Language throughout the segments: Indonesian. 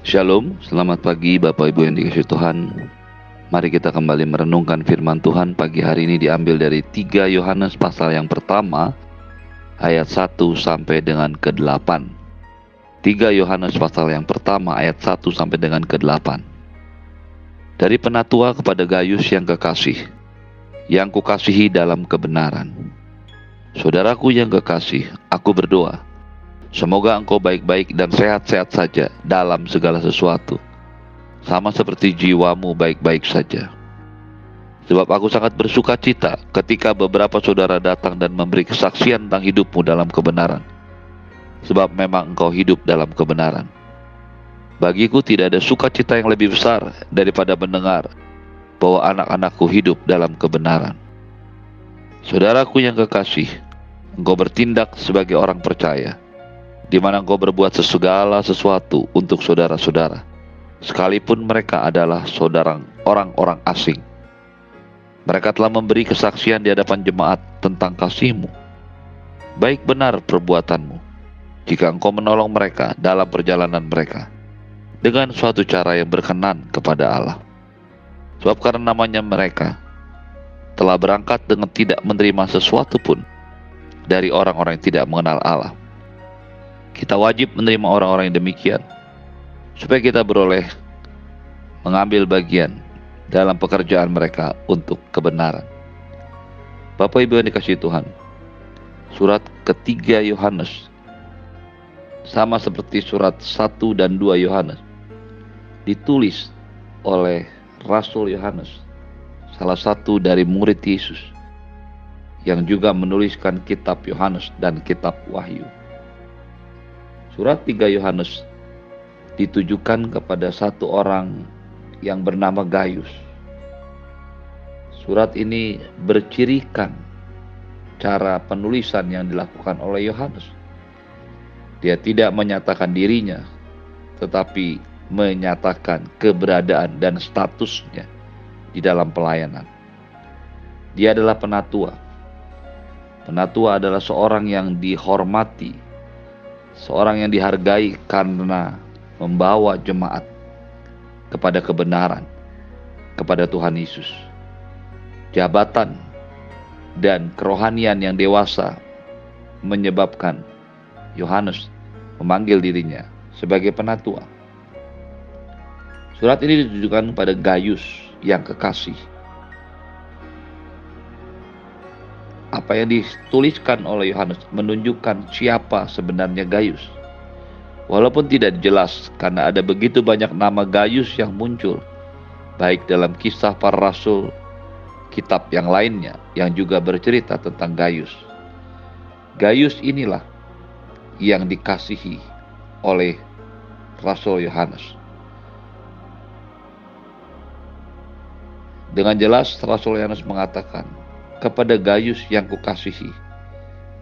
Shalom, selamat pagi Bapak Ibu yang dikasih Tuhan. Mari kita kembali merenungkan firman Tuhan pagi hari ini diambil dari 3 Yohanes pasal yang pertama ayat 1 sampai dengan ke-8. 3 Yohanes pasal yang pertama ayat 1 sampai dengan ke-8. Dari penatua kepada Gayus yang kekasih, yang kukasihi dalam kebenaran. Saudaraku yang kekasih, aku berdoa Semoga engkau baik-baik dan sehat-sehat saja dalam segala sesuatu, sama seperti jiwamu baik-baik saja. Sebab aku sangat bersuka cita ketika beberapa saudara datang dan memberi kesaksian tentang hidupmu dalam kebenaran. Sebab memang engkau hidup dalam kebenaran. Bagiku tidak ada sukacita yang lebih besar daripada mendengar bahwa anak-anakku hidup dalam kebenaran. Saudaraku yang kekasih, engkau bertindak sebagai orang percaya di mana engkau berbuat sesegala sesuatu untuk saudara-saudara, sekalipun mereka adalah saudara orang-orang asing. Mereka telah memberi kesaksian di hadapan jemaat tentang kasihmu. Baik benar perbuatanmu, jika engkau menolong mereka dalam perjalanan mereka, dengan suatu cara yang berkenan kepada Allah. Sebab karena namanya mereka telah berangkat dengan tidak menerima sesuatu pun dari orang-orang yang tidak mengenal Allah kita wajib menerima orang-orang yang demikian supaya kita beroleh mengambil bagian dalam pekerjaan mereka untuk kebenaran. Bapak Ibu yang dikasih Tuhan, surat ketiga Yohanes sama seperti surat 1 dan 2 Yohanes ditulis oleh Rasul Yohanes, salah satu dari murid Yesus yang juga menuliskan kitab Yohanes dan kitab Wahyu. Surat 3 Yohanes ditujukan kepada satu orang yang bernama Gaius. Surat ini bercirikan cara penulisan yang dilakukan oleh Yohanes. Dia tidak menyatakan dirinya, tetapi menyatakan keberadaan dan statusnya di dalam pelayanan. Dia adalah penatua. Penatua adalah seorang yang dihormati seorang yang dihargai karena membawa jemaat kepada kebenaran, kepada Tuhan Yesus. Jabatan dan kerohanian yang dewasa menyebabkan Yohanes memanggil dirinya sebagai penatua. Surat ini ditujukan pada Gaius yang kekasih apa yang dituliskan oleh Yohanes menunjukkan siapa sebenarnya Gaius. Walaupun tidak jelas karena ada begitu banyak nama Gaius yang muncul, baik dalam kisah para rasul, kitab yang lainnya yang juga bercerita tentang Gaius. Gaius inilah yang dikasihi oleh Rasul Yohanes. Dengan jelas Rasul Yohanes mengatakan, kepada Gayus yang kukasihi,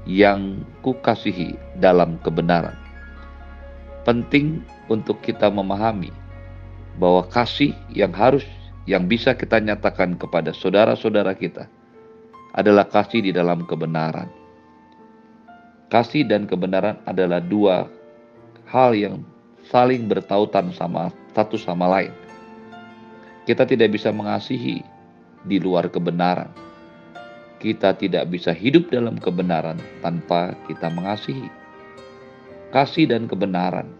yang kukasihi dalam kebenaran. Penting untuk kita memahami bahwa kasih yang harus yang bisa kita nyatakan kepada saudara-saudara kita adalah kasih di dalam kebenaran. Kasih dan kebenaran adalah dua hal yang saling bertautan sama satu sama lain. Kita tidak bisa mengasihi di luar kebenaran kita tidak bisa hidup dalam kebenaran tanpa kita mengasihi. Kasih dan kebenaran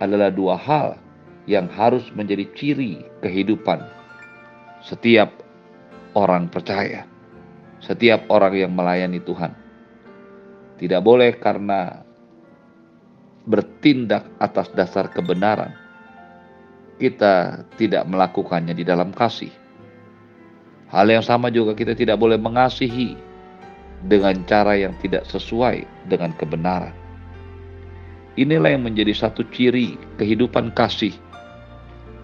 adalah dua hal yang harus menjadi ciri kehidupan setiap orang percaya, setiap orang yang melayani Tuhan. Tidak boleh karena bertindak atas dasar kebenaran, kita tidak melakukannya di dalam kasih Hal yang sama juga kita tidak boleh mengasihi dengan cara yang tidak sesuai dengan kebenaran. Inilah yang menjadi satu ciri kehidupan kasih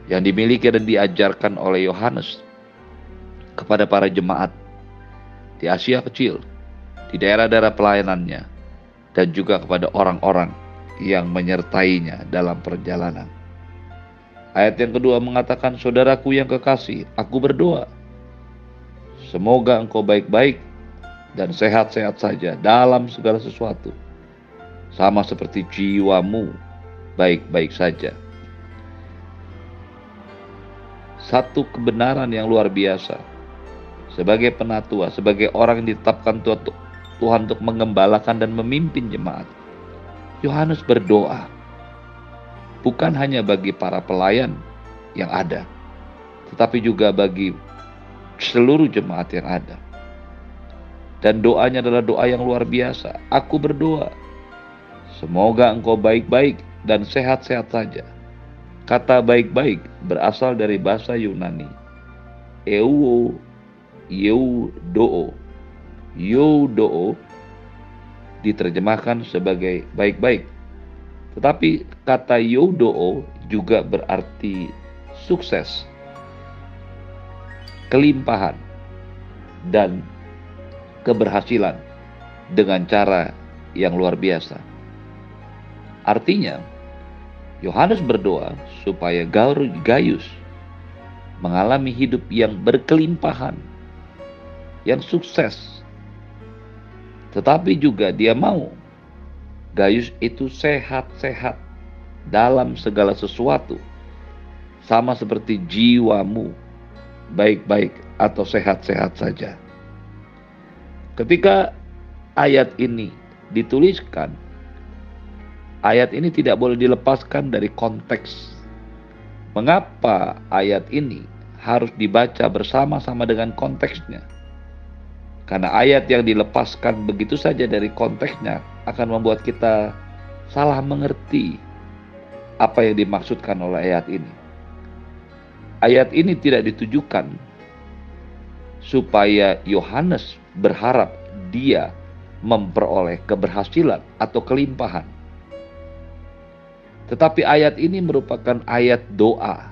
yang dimiliki dan diajarkan oleh Yohanes kepada para jemaat di Asia Kecil, di daerah-daerah pelayanannya, dan juga kepada orang-orang yang menyertainya dalam perjalanan. Ayat yang kedua mengatakan, Saudaraku yang kekasih, aku berdoa Semoga engkau baik-baik dan sehat-sehat saja dalam segala sesuatu. Sama seperti jiwamu baik-baik saja. satu kebenaran yang luar biasa. Sebagai penatua, sebagai orang yang ditetapkan Tuhan untuk mengembalakan dan memimpin jemaat. Yohanes berdoa bukan hanya bagi para pelayan yang ada, tetapi juga bagi seluruh jemaat yang ada. Dan doanya adalah doa yang luar biasa. Aku berdoa, semoga engkau baik-baik dan sehat-sehat saja. Kata baik-baik berasal dari bahasa Yunani. Euo, yeudoo. Yeudoo diterjemahkan sebagai baik-baik. Tetapi kata yeudoo juga berarti sukses, kelimpahan, dan keberhasilan dengan cara yang luar biasa. Artinya, Yohanes berdoa supaya Gaius mengalami hidup yang berkelimpahan, yang sukses. Tetapi juga dia mau Gaius itu sehat-sehat dalam segala sesuatu. Sama seperti jiwamu, baik-baik atau sehat-sehat saja. Ketika ayat ini dituliskan, ayat ini tidak boleh dilepaskan dari konteks. Mengapa ayat ini harus dibaca bersama-sama dengan konteksnya? Karena ayat yang dilepaskan begitu saja dari konteksnya akan membuat kita salah mengerti apa yang dimaksudkan oleh ayat ini. Ayat ini tidak ditujukan supaya Yohanes berharap dia memperoleh keberhasilan atau kelimpahan. Tetapi ayat ini merupakan ayat doa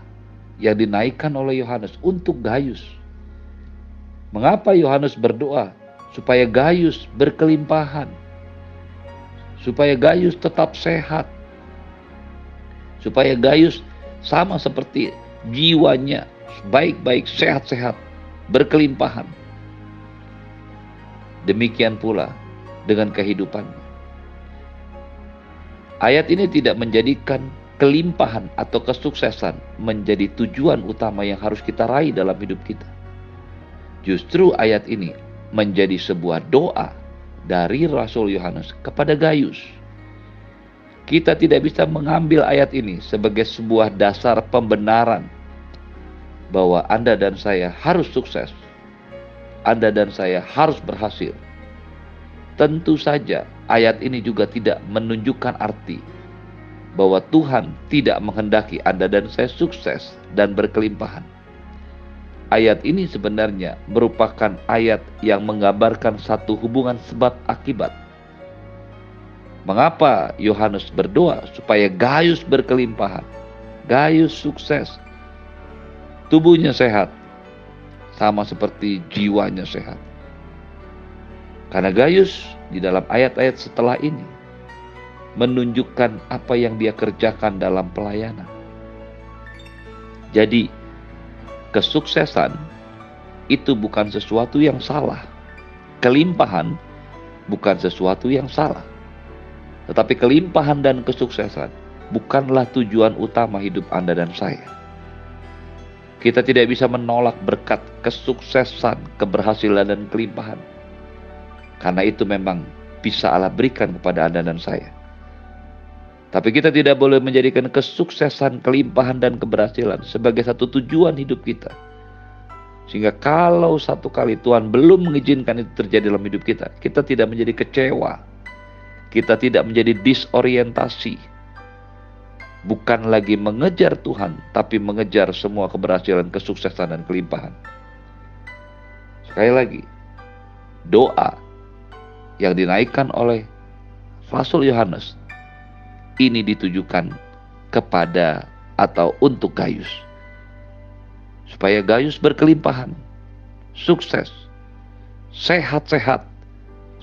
yang dinaikkan oleh Yohanes untuk Gaius. Mengapa Yohanes berdoa? Supaya Gaius berkelimpahan. Supaya Gaius tetap sehat. Supaya Gaius sama seperti jiwanya baik-baik sehat-sehat berkelimpahan. Demikian pula dengan kehidupan. Ayat ini tidak menjadikan kelimpahan atau kesuksesan menjadi tujuan utama yang harus kita raih dalam hidup kita. Justru ayat ini menjadi sebuah doa dari Rasul Yohanes kepada Gaius. Kita tidak bisa mengambil ayat ini sebagai sebuah dasar pembenaran bahwa Anda dan saya harus sukses. Anda dan saya harus berhasil. Tentu saja ayat ini juga tidak menunjukkan arti bahwa Tuhan tidak menghendaki Anda dan saya sukses dan berkelimpahan. Ayat ini sebenarnya merupakan ayat yang menggambarkan satu hubungan sebab akibat. Mengapa Yohanes berdoa supaya Gaius berkelimpahan, Gaius sukses, tubuhnya sehat, sama seperti jiwanya sehat. Karena Gaius di dalam ayat-ayat setelah ini menunjukkan apa yang dia kerjakan dalam pelayanan. Jadi, kesuksesan itu bukan sesuatu yang salah. Kelimpahan bukan sesuatu yang salah. Tetapi kelimpahan dan kesuksesan bukanlah tujuan utama hidup Anda dan saya. Kita tidak bisa menolak berkat kesuksesan, keberhasilan, dan kelimpahan. Karena itu memang bisa Allah berikan kepada Anda dan saya. Tapi kita tidak boleh menjadikan kesuksesan, kelimpahan, dan keberhasilan sebagai satu tujuan hidup kita. Sehingga kalau satu kali Tuhan belum mengizinkan itu terjadi dalam hidup kita, kita tidak menjadi kecewa. Kita tidak menjadi disorientasi bukan lagi mengejar Tuhan, tapi mengejar semua keberhasilan, kesuksesan, dan kelimpahan. Sekali lagi, doa yang dinaikkan oleh Rasul Yohanes ini ditujukan kepada atau untuk Gaius. Supaya Gaius berkelimpahan, sukses, sehat-sehat,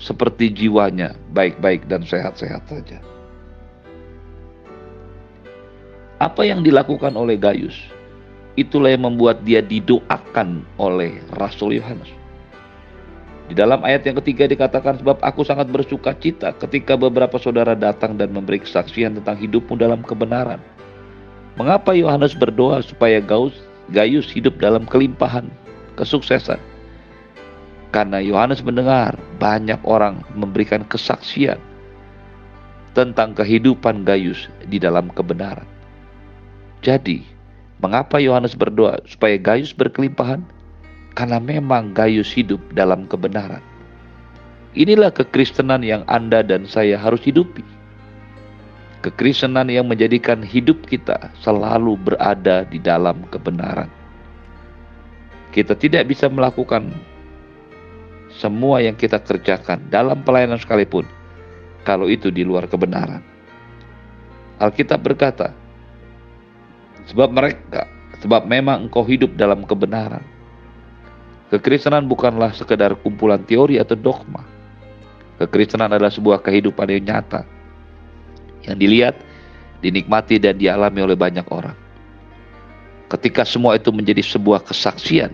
seperti jiwanya baik-baik dan sehat-sehat saja. Apa yang dilakukan oleh Gaius, itulah yang membuat dia didoakan oleh Rasul Yohanes. Di dalam ayat yang ketiga dikatakan sebab aku sangat bersuka cita ketika beberapa saudara datang dan memberi kesaksian tentang hidupmu dalam kebenaran. Mengapa Yohanes berdoa supaya Gaus, Gaius hidup dalam kelimpahan, kesuksesan. Karena Yohanes mendengar banyak orang memberikan kesaksian tentang kehidupan Gaius di dalam kebenaran. Jadi, mengapa Yohanes berdoa supaya Gaius berkelimpahan? Karena memang Gaius hidup dalam kebenaran. Inilah kekristenan yang Anda dan saya harus hidupi. Kekristenan yang menjadikan hidup kita selalu berada di dalam kebenaran. Kita tidak bisa melakukan semua yang kita kerjakan dalam pelayanan sekalipun kalau itu di luar kebenaran. Alkitab berkata, sebab mereka, sebab memang engkau hidup dalam kebenaran. Kekristenan bukanlah sekedar kumpulan teori atau dogma. Kekristenan adalah sebuah kehidupan yang nyata, yang dilihat, dinikmati, dan dialami oleh banyak orang. Ketika semua itu menjadi sebuah kesaksian,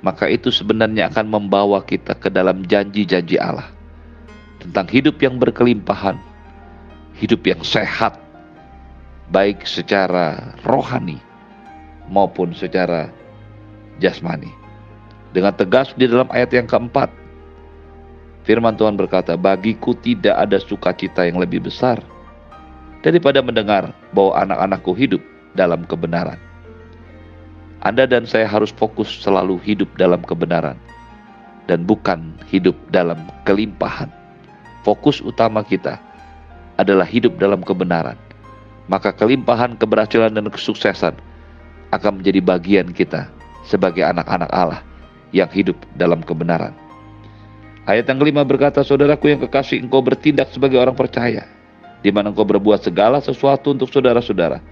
maka itu sebenarnya akan membawa kita ke dalam janji-janji Allah tentang hidup yang berkelimpahan, hidup yang sehat, baik secara rohani maupun secara jasmani. Dengan tegas di dalam ayat yang keempat, firman Tuhan berkata, Bagiku tidak ada sukacita yang lebih besar daripada mendengar bahwa anak-anakku hidup dalam kebenaran. Anda dan saya harus fokus selalu hidup dalam kebenaran dan bukan hidup dalam kelimpahan fokus utama kita adalah hidup dalam kebenaran, maka kelimpahan keberhasilan dan kesuksesan akan menjadi bagian kita sebagai anak-anak Allah yang hidup dalam kebenaran. Ayat yang kelima berkata, Saudaraku yang kekasih, engkau bertindak sebagai orang percaya, di mana engkau berbuat segala sesuatu untuk saudara-saudara,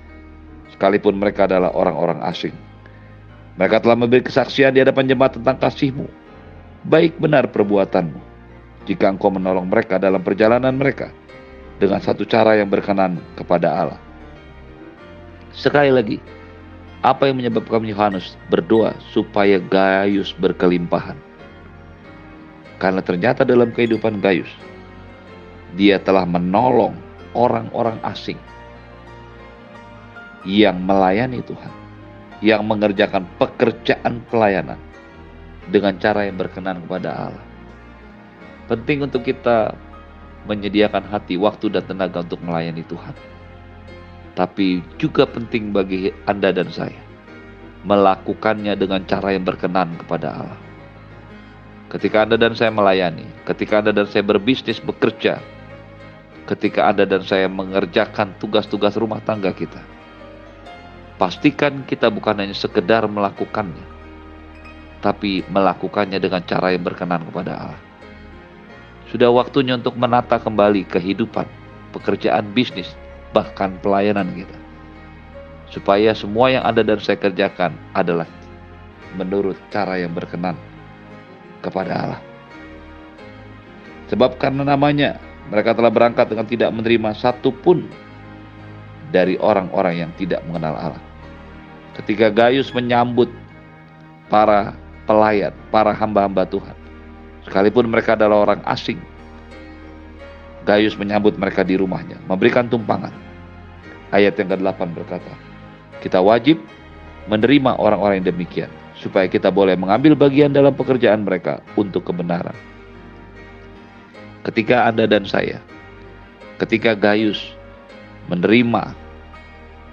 sekalipun mereka adalah orang-orang asing. Mereka telah memberi kesaksian di hadapan jemaat tentang kasihmu. Baik benar perbuatanmu jika engkau menolong mereka dalam perjalanan mereka dengan satu cara yang berkenan kepada Allah. Sekali lagi, apa yang menyebabkan Yohanes berdoa supaya Gaius berkelimpahan? Karena ternyata dalam kehidupan Gaius, dia telah menolong orang-orang asing yang melayani Tuhan, yang mengerjakan pekerjaan pelayanan dengan cara yang berkenan kepada Allah. Penting untuk kita menyediakan hati, waktu, dan tenaga untuk melayani Tuhan. Tapi juga penting bagi Anda dan saya melakukannya dengan cara yang berkenan kepada Allah. Ketika Anda dan saya melayani, ketika Anda dan saya berbisnis, bekerja, ketika Anda dan saya mengerjakan tugas-tugas rumah tangga kita, pastikan kita bukan hanya sekedar melakukannya, tapi melakukannya dengan cara yang berkenan kepada Allah. Sudah waktunya untuk menata kembali kehidupan, pekerjaan bisnis, bahkan pelayanan kita. Supaya semua yang Anda dan saya kerjakan adalah menurut cara yang berkenan kepada Allah. Sebab karena namanya, mereka telah berangkat dengan tidak menerima satu pun dari orang-orang yang tidak mengenal Allah. Ketika Gaius menyambut para pelayan, para hamba-hamba Tuhan, Sekalipun mereka adalah orang asing, Gaius menyambut mereka di rumahnya, memberikan tumpangan. Ayat yang ke-8 berkata, kita wajib menerima orang-orang yang demikian, supaya kita boleh mengambil bagian dalam pekerjaan mereka untuk kebenaran. Ketika Anda dan saya, ketika Gaius menerima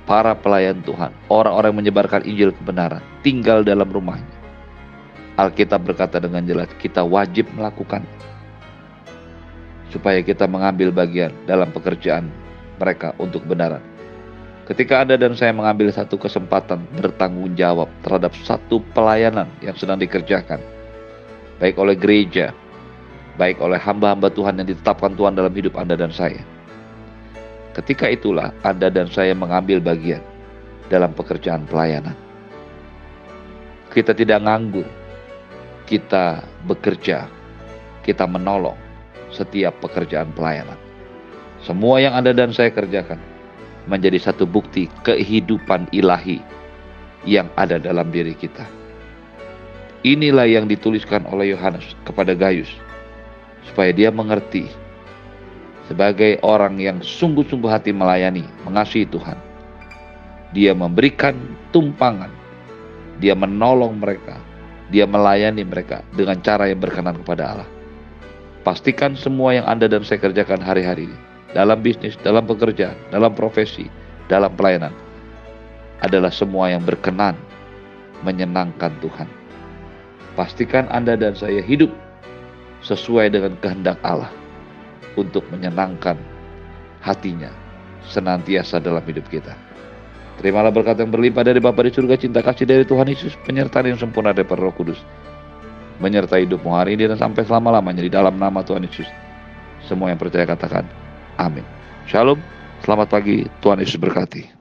para pelayan Tuhan, orang-orang yang menyebarkan Injil kebenaran, tinggal dalam rumahnya, Alkitab berkata dengan jelas, kita wajib melakukan supaya kita mengambil bagian dalam pekerjaan mereka untuk kebenaran. Ketika Anda dan saya mengambil satu kesempatan bertanggung jawab terhadap satu pelayanan yang sedang dikerjakan, baik oleh gereja, baik oleh hamba-hamba Tuhan yang ditetapkan Tuhan dalam hidup Anda dan saya. Ketika itulah Anda dan saya mengambil bagian dalam pekerjaan pelayanan. Kita tidak nganggur, kita bekerja, kita menolong setiap pekerjaan pelayanan. Semua yang Anda dan saya kerjakan menjadi satu bukti kehidupan ilahi yang ada dalam diri kita. Inilah yang dituliskan oleh Yohanes kepada Gaius, supaya dia mengerti sebagai orang yang sungguh-sungguh hati melayani, mengasihi Tuhan. Dia memberikan tumpangan Dia menolong mereka. Dia melayani mereka dengan cara yang berkenan kepada Allah. Pastikan semua yang Anda dan saya kerjakan hari-hari ini, dalam bisnis, dalam pekerjaan, dalam profesi, dalam pelayanan, adalah semua yang berkenan, menyenangkan Tuhan. Pastikan Anda dan saya hidup sesuai dengan kehendak Allah untuk menyenangkan hatinya senantiasa dalam hidup kita. Terimalah berkat yang berlimpah dari Bapa di surga, cinta kasih dari Tuhan Yesus, penyertaan yang sempurna dari Roh Kudus. Menyertai hidupmu hari ini dan sampai selama-lamanya di dalam nama Tuhan Yesus. Semua yang percaya katakan, amin. Shalom, selamat pagi, Tuhan Yesus berkati.